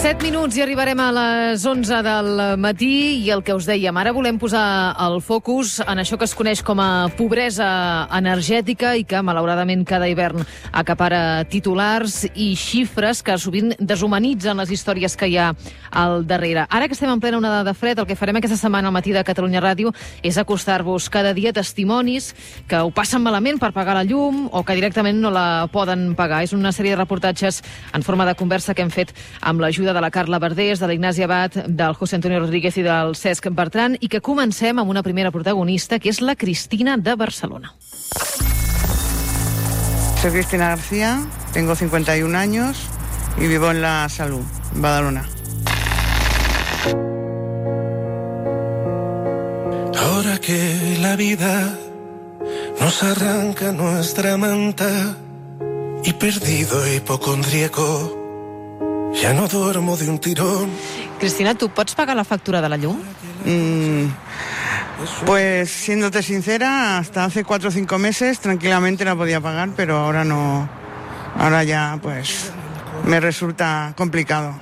7 minuts i arribarem a les 11 del matí i el que us dèiem, ara volem posar el focus en això que es coneix com a pobresa energètica i que malauradament cada hivern acapara titulars i xifres que sovint deshumanitzen les històries que hi ha al darrere. Ara que estem en plena onada de fred, el que farem aquesta setmana al matí de Catalunya Ràdio és acostar-vos cada dia testimonis que ho passen malament per pagar la llum o que directament no la poden pagar. És una sèrie de reportatges en forma de conversa que hem fet amb l'ajuda de la Carla Verdés, de l'Ignasi Abad, del José Antonio Rodríguez i del Cesc Bertran, i que comencem amb una primera protagonista, que és la Cristina de Barcelona. Soy Cristina García, tengo 51 años y vivo en La Salud, en Badalona. Ahora que la vida nos arranca nuestra manta y perdido hipocondríaco, ya no duermo de un tirón. Cristina, tu pots pagar la factura de la llum? Mm, pues siéndote sincera, hasta hace cuatro o cinco meses tranquilamente la podía pagar, pero ahora no. Ahora ya, pues, me resulta complicado.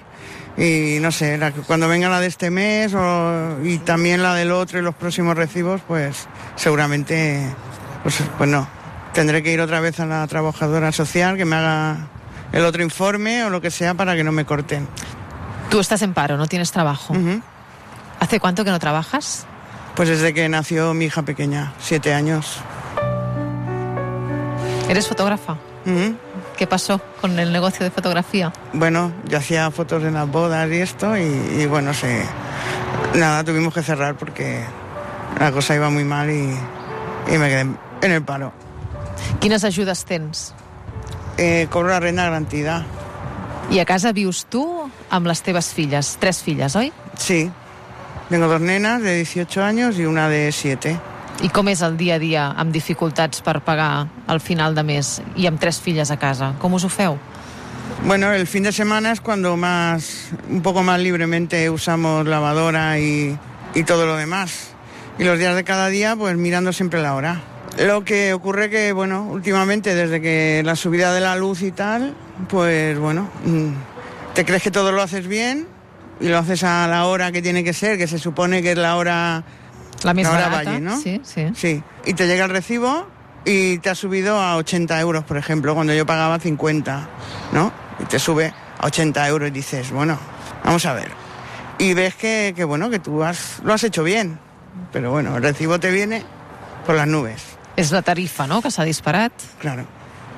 Y no sé, la- cuando venga la de este mes o- y también la del otro y los próximos recibos, pues seguramente, pues, pues no. Tendré que ir otra vez a la trabajadora social que me haga el otro informe o lo que sea para que no me corten. Tú estás en paro, no tienes trabajo. Ujú. ¿Hace cuánto que no trabajas? Pues desde que nació mi hija pequeña, siete años. ¿Eres fotógrafa? Ujú. ¿Qué pasó con el negocio de fotografía? Bueno, yo hacía fotos en las bodas y esto y, y bueno, se, nada, tuvimos que cerrar porque la cosa iba muy mal y, y me quedé en el paro. Quines ajudes tens? Eh, cobro la renta garantida. I a casa vius tu amb les teves filles, tres filles, oi? Sí, tengo dos nenas de 18 años y una de 7. I com és el dia a dia amb dificultats per pagar al final de mes i amb tres filles a casa? Com us ho feu? Bueno, el fin de semana es cuando más, un poco más libremente usamos lavadora y, y todo lo demás. Y los días de cada día, pues mirando siempre la hora. Lo que ocurre que, bueno, últimamente, desde que la subida de la luz y tal, pues bueno, mm, te crees que todo lo haces bien y lo haces a la hora que tiene que ser, que se supone que es la hora La Ahora barata? Valle, ¿no? Sí, sí. Sí, y te llega el recibo y te ha subido a 80 euros, por ejemplo, cuando yo pagaba 50, ¿no? Y te sube a 80 euros y dices, bueno, vamos a ver. Y ves que, que, bueno, que tú has, lo has hecho bien, pero bueno, el recibo te viene por las nubes, És la tarifa, no?, que s'ha disparat. claro.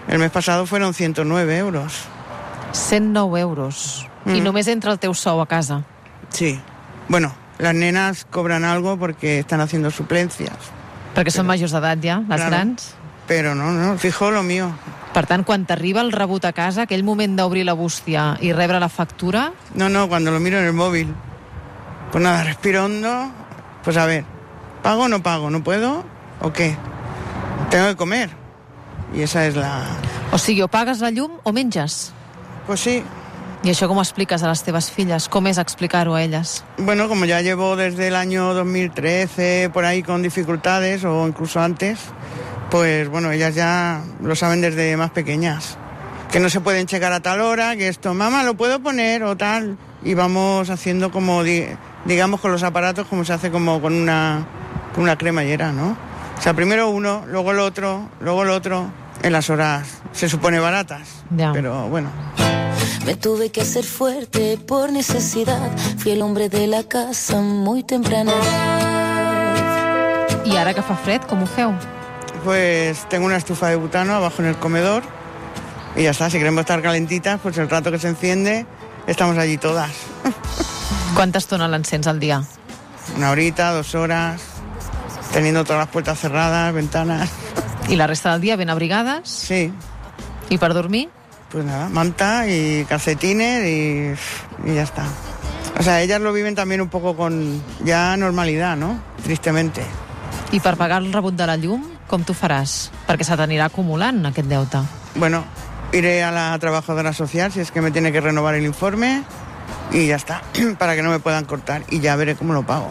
El mes pasado fueron 109 euros. 109 euros. I Mm. només entra el teu sou a casa. Sí. Bueno, las nenas cobran algo porque están haciendo suplencias, Perquè són majors d'edat ja, les Claro. grans. pero no, no, fijo lo mío. Per tant, quan t'arriba el rebut a casa, aquell moment d'obrir la bústia i rebre la factura, No, no, cuando lo miro en el móvil. Pues nada, respiro hondo. Pues a ver, ¿pago o no pago? ¿No puedo? ¿O qué? Tengo que comer. Y esa es la... o sigui, o pagues la llum o menges. Pues sí. I això com ho expliques a les teves filles? Com és explicar-ho a elles? Bueno, como ya llevo desde el año 2013 por ahí con dificultades o incluso antes, pues bueno, ellas ya lo saben desde más pequeñas. Que no se pueden checar a tal hora, que esto, mamá, lo puedo poner o tal. Y vamos haciendo como, di- digamos, con los aparatos, como se hace como con una, con una cremallera, ¿no? O sea, primero uno, luego el otro, luego el otro, en las horas se supone baratas. Ya. Pero bueno, Me tuve que hacer fuerte por necesidad. Fui el hombre de la casa muy temprana. edad. I ara que fa fred, com ho feu? Pues tengo una estufa de butano abajo en el comedor y ya está. Si queremos estar calentitas, pues el rato que se enciende, estamos allí todas. Quanta estona l'encens al dia? Una horita, dos horas, teniendo todas las puertas cerradas, ventanas. I la resta del dia ben abrigades? Sí, I per dormir? pues nada, manta y calcetines y, y ya está. O sea, ellas lo viven también un poco con ya normalidad, ¿no? Tristemente. I per pagar el rebut de la llum, com tu faràs? Perquè se t'anirà acumulant aquest deute. Bueno, iré a la trabajadora social si es que me tiene que renovar el informe y ya está, para que no me puedan cortar y ya veré cómo lo pago.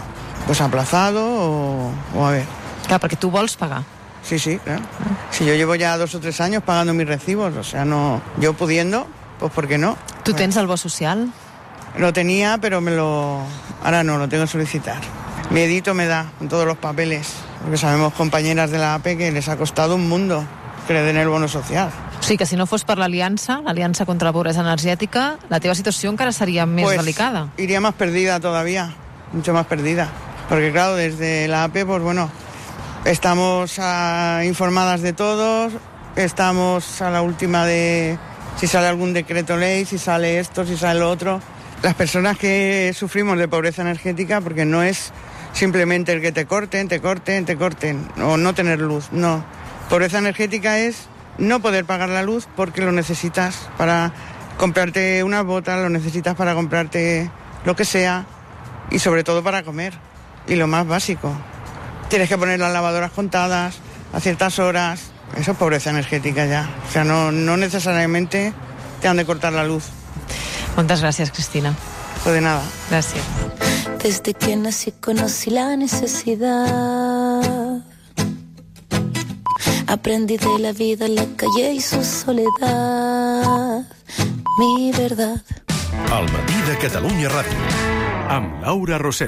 Pues aplazado o, o a ver. Clar, perquè tu vols pagar. Sí, sí, claro. Si yo llevo ya dos o tres años pagando mis recibos, o sea, no, yo pudiendo, pues ¿por qué no? Tu tens el bo social? Lo tenía, pero me lo... Ahora no, lo tengo que solicitar. Miedito me da con todos los papeles, porque sabemos compañeras de la APE que les ha costado un mundo que le den el bono social. O sigui que si no fos per l'Aliança, l'Aliança contra la Pobresa Energètica, la teva situació encara seria més Pues, delicada. Iría más perdida todavía, mucho más perdida. Porque claro, desde la APE, pues bueno, estamos ah, informadas de todos, estamos a la última de si sale algún decreto ley, si sale esto, si sale lo otro. Las personas que sufrimos de pobreza energética, porque no es simplemente el que te corten, te corten, te corten, o no tener luz, no. Pobreza energética es no poder pagar la luz porque lo necesitas para comprarte una botas, lo necesitas para comprarte lo que sea y sobre todo para comer. Y lo más básico. Tienes que poner las lavadoras contadas a ciertas horas. Eso es pobreza energética ya. O sea, no, no necesariamente te han de cortar la luz. Moltes gràcies, Cristina. Pues de nada. Gràcies. Desde que nací conocí la necesidad. Aprendí de la vida, la calle y su soledad. Mi verdad. El matí de Catalunya Ràdio. Amb Laura Rossell.